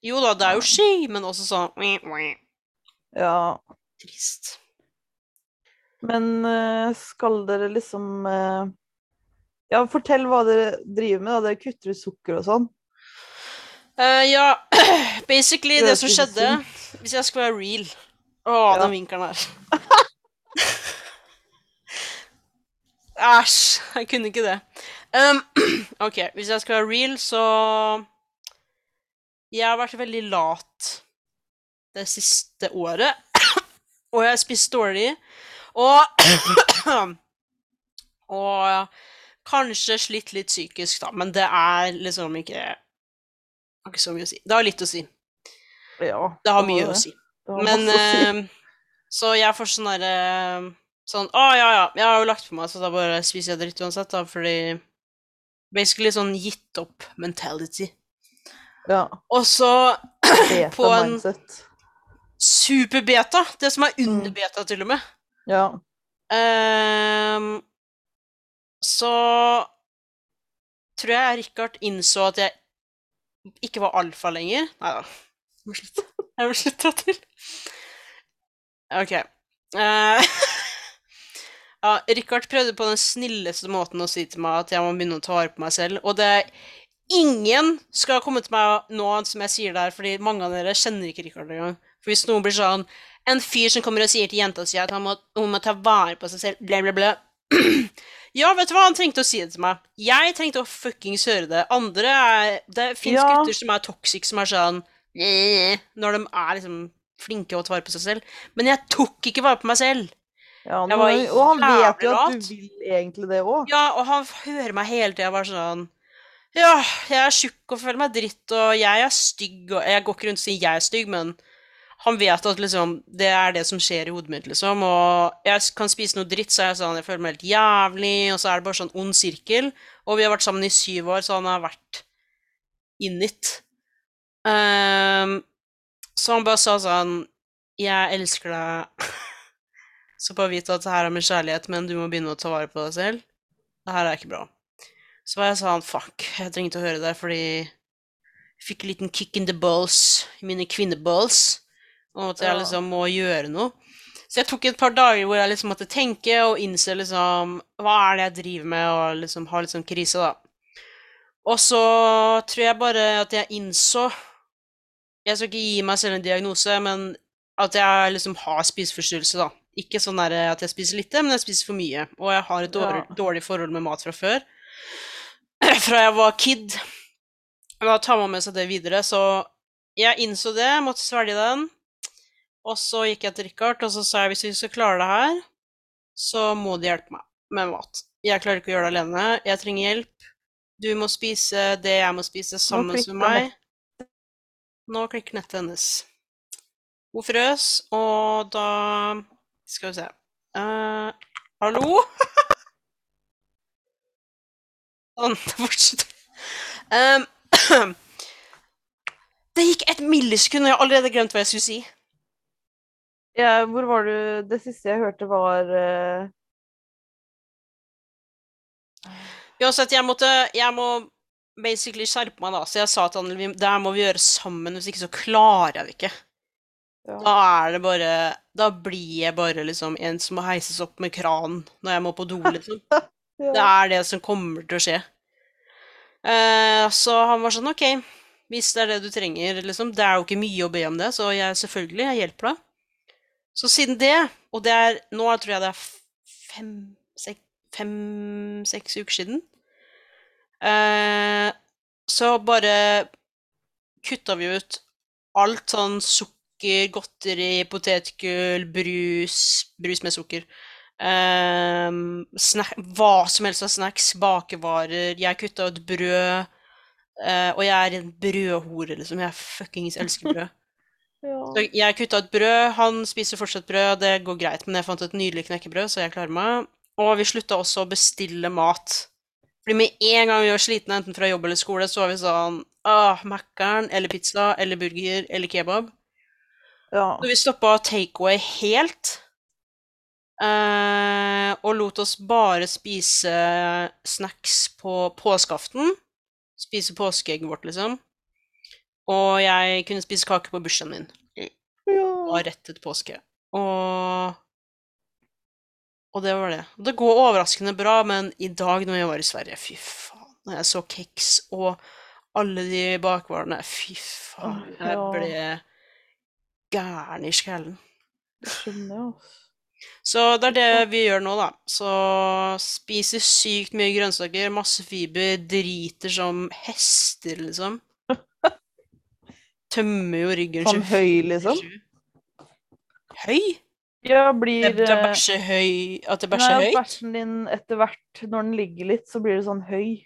Jo da, det er jo ski, men også sånn Ja. Trist. Men eh, skal dere liksom eh, Ja, fortell hva dere driver med. da. Dere kutter ut sukker og sånn. Uh, ja, basically det som skjedde. Hvis jeg skal være real Å, Ja. den vinkelen her. Æsj, jeg kunne ikke det. Um, OK, hvis jeg skal være real, så Jeg har vært veldig lat det siste året. Og jeg har spist dårlig. Og Og kanskje slitt litt psykisk, da, men det er liksom ikke har ikke så mye å si. Det har litt å si. Ja. Det har mye det. å si. Men si. eh, Så jeg får sånn derre Sånn Å, ja, ja, jeg har jo lagt på meg, så da bare spiser jeg dritt uansett, da, fordi Basically sånn gitt opp mentality. ja. Og så på en super-beta, det som er under Mm. beta, til og med. Ja. Um, så tror jeg Richard innså at jeg ikke var alfa lenger. Nei da. Må slutte. Jeg må slutte til. OK. Uh, ja, Richard prøvde på den snilleste måten å si til meg at jeg må begynne å ta vare på meg selv. Og det er ingen skal komme til meg nå som jeg sier det her, fordi mange av dere kjenner ikke Richard engang. For hvis noen blir sånn En fyr som kommer og sier til jenta si at han må, hun må ta vare på seg selv, bla, bla, bla. Ja, vet du hva? Han trengte å si det til meg. Jeg trengte å fuckings høre det. Andre er Det fins Ja. gutter som er toxic, som er sånn Når de er liksom flinke og tar vare på seg selv. Men jeg tok ikke vare på meg selv. ja men- og han vet jo at du vil egentlig det òg. Ja, og han hører meg hele tida bare sånn Ja, jeg er tjukk og føler meg dritt, og jeg er stygg, og Jeg går ikke rundt og sier jeg er stygg, men han vet at liksom det er det som skjer i hodet mitt, liksom. Og jeg kan spise noe dritt, så jeg sånn Jeg føler meg helt jævlig, og så er det bare sånn ond sirkel. Og vi har vært sammen i syv år, så han har vært in it. Ehm, så han bare sa sånn Jeg elsker deg. Så bare vit at det her er med kjærlighet, men du må begynne å ta vare på deg selv. Det her er ikke bra. Så var jeg sånn, fuck, jeg trengte å høre det, fordi jeg fikk en liten kick in the balls, i mine kvinneballs, og at jeg liksom må gjøre noe. Så jeg tok et par dager hvor jeg liksom måtte tenke og innse liksom, hva er det jeg driver med, og liksom har sånn krise, da. Og så tror jeg bare at jeg innså, jeg skal ikke gi meg selv en diagnose, men at jeg liksom har spiseforstyrrelse, da. Ikke sånn at jeg spiser lite, men jeg spiser for mye. Og jeg har et dårlig, Ja. dårlig forhold med mat fra før. Fra jeg var kid. Da tar man med seg det videre, så jeg innså det, måtte svelge den. Og så gikk jeg til Richard, og så sa jeg hvis vi skal klare det her, så må de hjelpe meg med mat. Jeg klarer ikke å gjøre det alene. Jeg trenger hjelp. Du må spise det jeg må spise sammen med meg. Nå klikker nettet hennes. Hun frøs, og da Skal vi se uh, Hallo? Sånn, det fortsetter. Um, det gikk et millisekund, og jeg har allerede glemt hva jeg skulle si. Ja, hvor var du Det siste jeg hørte, var uh... Uansett, jeg måtte Jeg må basically skjerpe meg, da. Så jeg sa til han det her må vi gjøre sammen, hvis ikke så klarer jeg det ikke. ja. Da er det bare Da blir jeg bare liksom en som må heises opp med kran når jeg må på do, liksom. Det er det som kommer til å skje. Uh, så han var sånn OK, hvis det er det du trenger, liksom. Det er jo ikke mye å be om det, så jeg selvfølgelig, jeg hjelper deg. Så siden det, og det er Nå tror jeg det er fem, sek, fem uker siden, eh, så bare kutta vi ut alt sånn sukker, godteri, potetgull, brus Brus med sukker. Eh, snack, hva som helst av snacks, bakevarer. Jeg kutta ut brød. eh, og jeg er en brødhore, liksom. Jeg fuckings elsker brød. ja. Så jeg kutta ut brød. Han spiser fortsatt brød, det går greit, men jeg fant et nydelig knekkebrød, så jeg klarer meg. Og vi slutta også å bestille mat. Fordi med en gang vi var slitne, enten fra jobb eller skole, så var vi sånn Åh, Mækkern eller pizza eller burger eller kebab. ja. Så vi stoppa takeaway helt. Uh, og lot oss bare spise snacks på påskeaften. Spise påskeegget vårt, liksom. Og jeg kunne spise kake på bursdagen min. ja. Og rett etter påske. Og Og det var det. Det går overraskende bra, men i dag når jeg var i Sverige, fy faen. Når jeg så keks og alle de bakvarene, fy faen. Jeg ble gæren i skallen. Så det er det vi gjør nå, da. Så spiser sykt mye grønnsaker, masse fiber, driter som hester, liksom. Tømmer jo ryggen Som høy, liksom? Høy? Ja, Det blir det er bæsjer høy At det bæsjer høyt? bæsjen din etter hvert, når den ligger litt, så blir det sånn høy.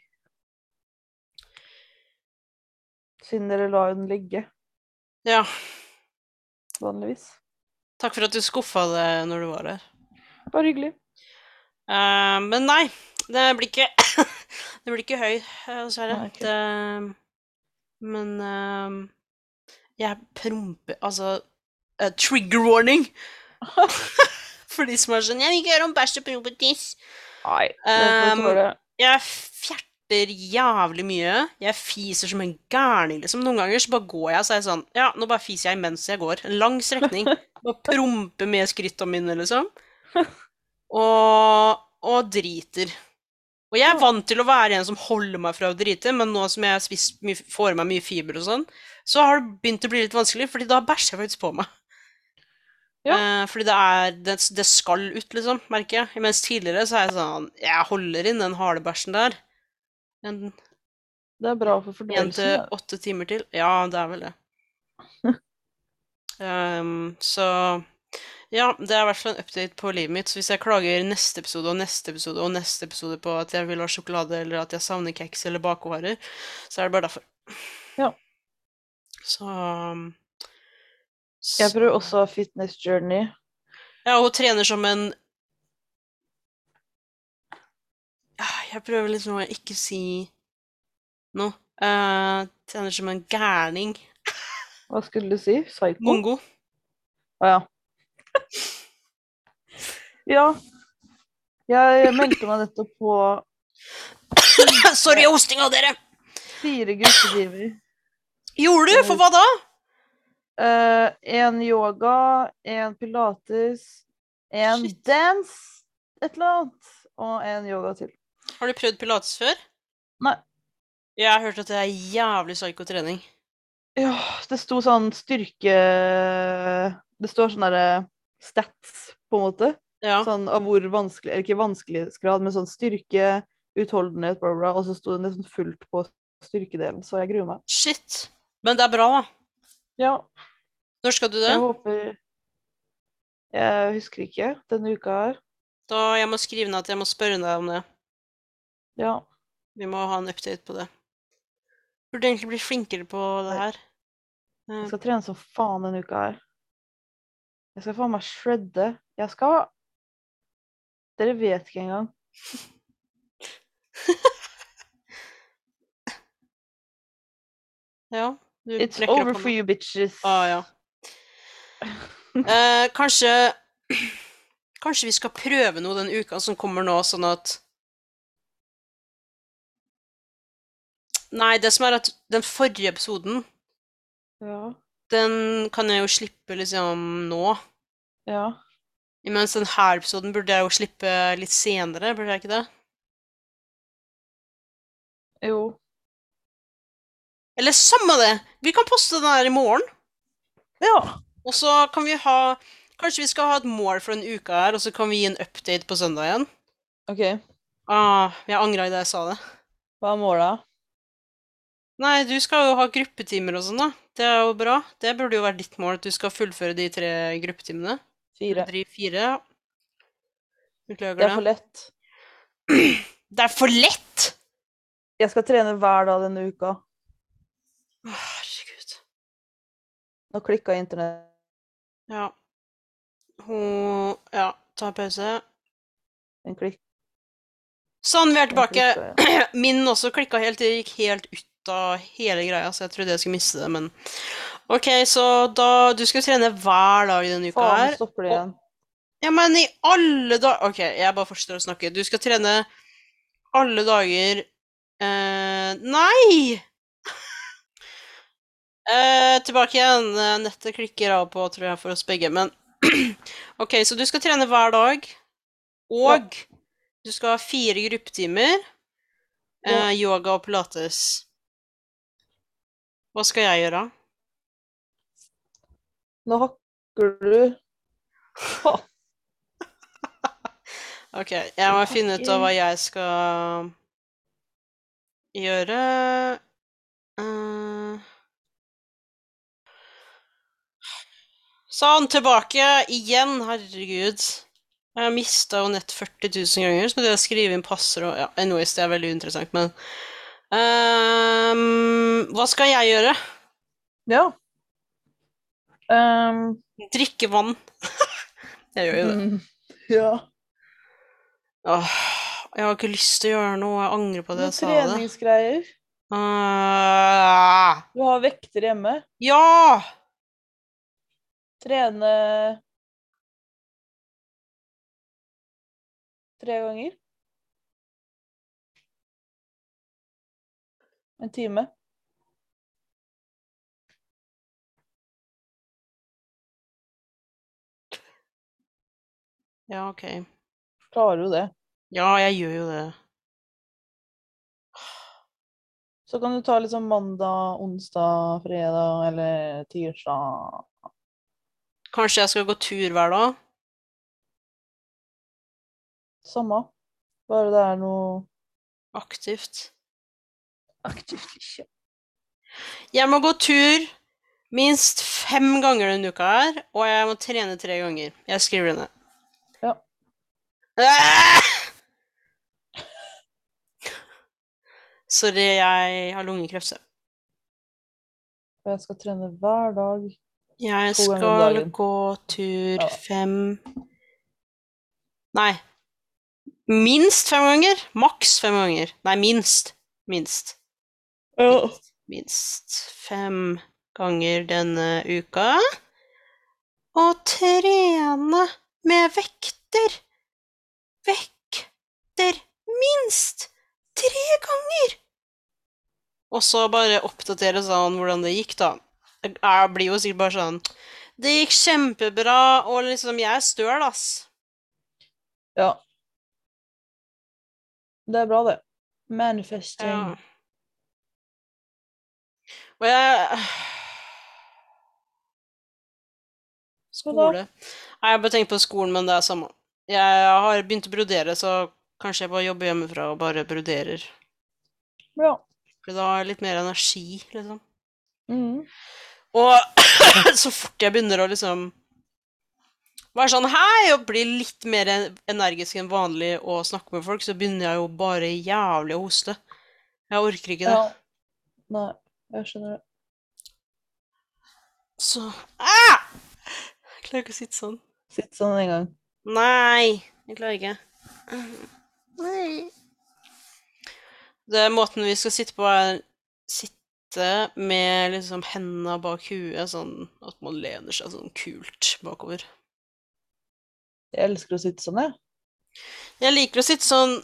Siden dere la den ligge, Ja. vanligvis. Takk for at du skuffa det når du var her. Bare hyggelig. Uh, men nei, det blir ikke Det blir ikke høy, eh, dessverre. Okay. Uh, men uh, jeg promper Altså eh, Trigger warning! For de som er sånn 'Jeg vil ikke høre om bæsj og promp og tiss'. Nei, Um. Jeg fjerter jævlig mye. Jeg fiser som en gærning, liksom. Noen ganger så bare går jeg og så er jeg sånn Ja, nå bare fiser jeg mens jeg går. En lang strekning. Bare promper med skrittene mine, liksom. Og, og driter. Og jeg er vant til å være en som holder meg fra å drite, men nå som jeg har spist mye, får i meg mye fiber og sånn, så har det begynt å bli litt vanskelig, fordi da bæsjer jeg faktisk på meg. Eh, fordi det er det, det skal ut, liksom, merker jeg. Mens tidligere så er jeg sånn Jeg holder inn den harde bæsjen der. En Det er bra for én fordøyelsen. til åtte timer til. Ja, det er vel det. um, så ja, det er i hvert fall en update på livet mitt. Så hvis jeg klager neste episode og neste episode og neste episode på at jeg vil ha sjokolade, eller at jeg savner kjeks eller bakevarer, så er det bare derfor. Ja. Så, Jeg prøver også fitness journey. Ja, hun trener som en Jeg prøver liksom å ikke si noe. Uh, trener som en gærning. Hva skulle du si? Psycho? Mongo. Å ja. ja. Jeg meldte meg nettopp på Sorry, hostinga, dere! fire gruppetimer. Gjorde du? For hva da? Én yoga, én pilates, én dance, et eller annet, og én yoga til. Har du prøvd pilates før? Nei. Jeg har hørt at det er jævlig psyko trening. Ja, det sto sånn styrke Det står sånn derre stats, på en måte. Ja. Sånn av hvor vanskelig Eller ikke vanskelighetsgrad, men sånn styrke, utholdenhet, bla, bla. Og så sto det nesten fullt på styrkedelen, så jeg gruer meg. Shit. Men det er bra, da. Ja, Når skal du det? jeg håper Jeg husker ikke denne uka her. Da jeg må skrive ned at jeg må spørre deg om det. Ja. Vi må ha en update på det. Burde egentlig bli flinkere på det her. Eh, Jeg skal trene som faen denne uka her. Jeg skal faen meg shredde. Jeg skal Dere vet ikke engang. Ja. Du It's over for you bitches. Ah, ja. Eh, kanskje Kanskje vi skal prøve noe den uka som kommer nå, sånn at Nei, det som er at den forrige episoden, Ja. den kan jeg jo slippe liksom nå. Ja. Mens den her episoden burde jeg jo slippe litt senere, burde jeg ikke det? Jo. Eller samme det! Vi kan poste den her i morgen. Ja. Og så kan vi ha Kanskje vi skal ha et mål for en uke her, og så kan vi gi en update på søndag igjen. OK. Ah, jeg angra i det jeg sa det. Hva er målet? Nei, du skal jo ha gruppetimer og sånn, da. Det er jo bra. Det burde jo være ditt mål, at du skal fullføre de tre gruppetimene. Fire. Fire. ja. Beklager Det er for lett. Det er for lett! Jeg skal trene hver dag denne uka. Herregud. Nå klikka internett. Ja. Hun Ja, ta pause. Den klikk. Sånn, vi er tilbake. klikka, Min også klikka helt. Det gikk helt ut av hele greia, så jeg trodde jeg skulle miste det, men OK, så da Du skal trene hver dag denne uka her. Faen, stopper det igjen. Ja, men i alle dager OK, jeg bare fortsetter å snakke. Du skal trene alle dager eh, Nei! Eh, tilbake igjen. Eh, Nettet klikker av på, tror jeg, for oss begge. Men OK, så du skal trene hver dag. Og du skal ha fire gruppetimer. Eh, yoga og pilates. Hva skal jeg gjøre? Nå hakker du OK, jeg må finne ut av hva jeg skal gjøre. Eh, Sånn, tilbake igjen. Herregud. Jeg har mista jo nett 40 000 ganger, så måtte jeg skrive inn passer og Ja, anyways, det er veldig interessant, men um, Hva skal jeg gjøre? Ja. Um, Drikke vann. jeg gjør jo det. mm, ja. Åh, jeg har ikke lyst til å gjøre noe. Jeg angrer på det jeg sa det. treningsgreier. Uh, Du har vekter hjemme. ja! Trene tre ganger. En time. Ja, OK. Klarer du det? Ja, jeg gjør jo det. Så kan du ta liksom mandag, onsdag, fredag eller tirsdag. Kanskje jeg skal gå tur hver dag? Samme. Bare det er noe Aktivt. aktivt. ikke. Jeg må gå tur minst fem ganger denne uka her, og jeg må trene tre ganger. Jeg skriver det ned. Ja. Sorry, jeg har lungekreft. Og jeg skal trene hver dag. Jeg skal gå tur Ja. fem Nei. Minst fem ganger. Maks fem ganger. Nei, minst. Minst. Ja. Minst fem ganger denne uka. Og trene med vekter. Vekter. Minst tre ganger. Og så bare oppdatere sånn hvordan det gikk, da. Jeg blir jo sikkert bare sånn Det gikk kjempebra, og liksom Jeg er støl, ass. ja. Det er bra, det. Manifesting. Ja. Og jeg Skole. Nei, jeg bare tenkt på skolen, men det er samme. Jeg har begynt å brodere, så kanskje jeg bare jobber hjemmefra og bare broderer. Ja. For da har jeg litt mer energi, liksom. Mhm. Og så fort jeg begynner å liksom være sånn hei og bli litt mer energisk enn vanlig og snakke med folk, så begynner jeg jo bare jævlig å hoste. Jeg orker ikke det. ja. Nei, jeg skjønner det. Så ah! Jeg klarer ikke å sitte sånn. Sitt sånn en gang. Nei, jeg klarer ikke. Nei. Det er måten vi skal sitte på, er sitte med liksom hendene bak huet, sånn at man lener seg sånn kult bakover. Jeg elsker å sitte sånn, jeg. Jeg liker å sitte sånn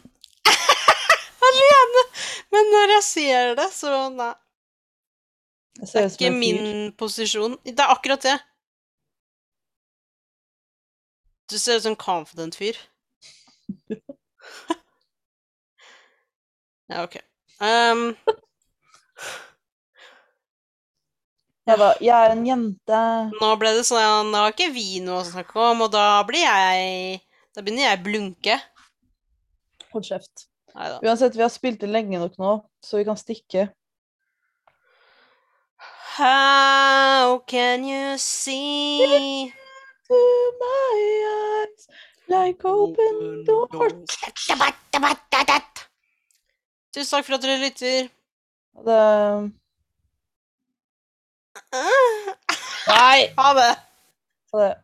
alene, men når jeg ser det, så nei. Det er ikke min posisjon. Det er akkurat det. Du ser ut som en confident fyr. Ja, OK. Um, Jeg var jeg er en jente. nå ble det sånn Nå har ikke vi noe å snakke om, og da blir jeg Da begynner jeg å blunke. Hold kjeft. Neida. Uansett, vi har spilt det lenge nok nå, så vi kan stikke. How can you see To my eyes, like open doors. Tusen takk for at dere lytter. Det... Nei! Ha det. Ha det.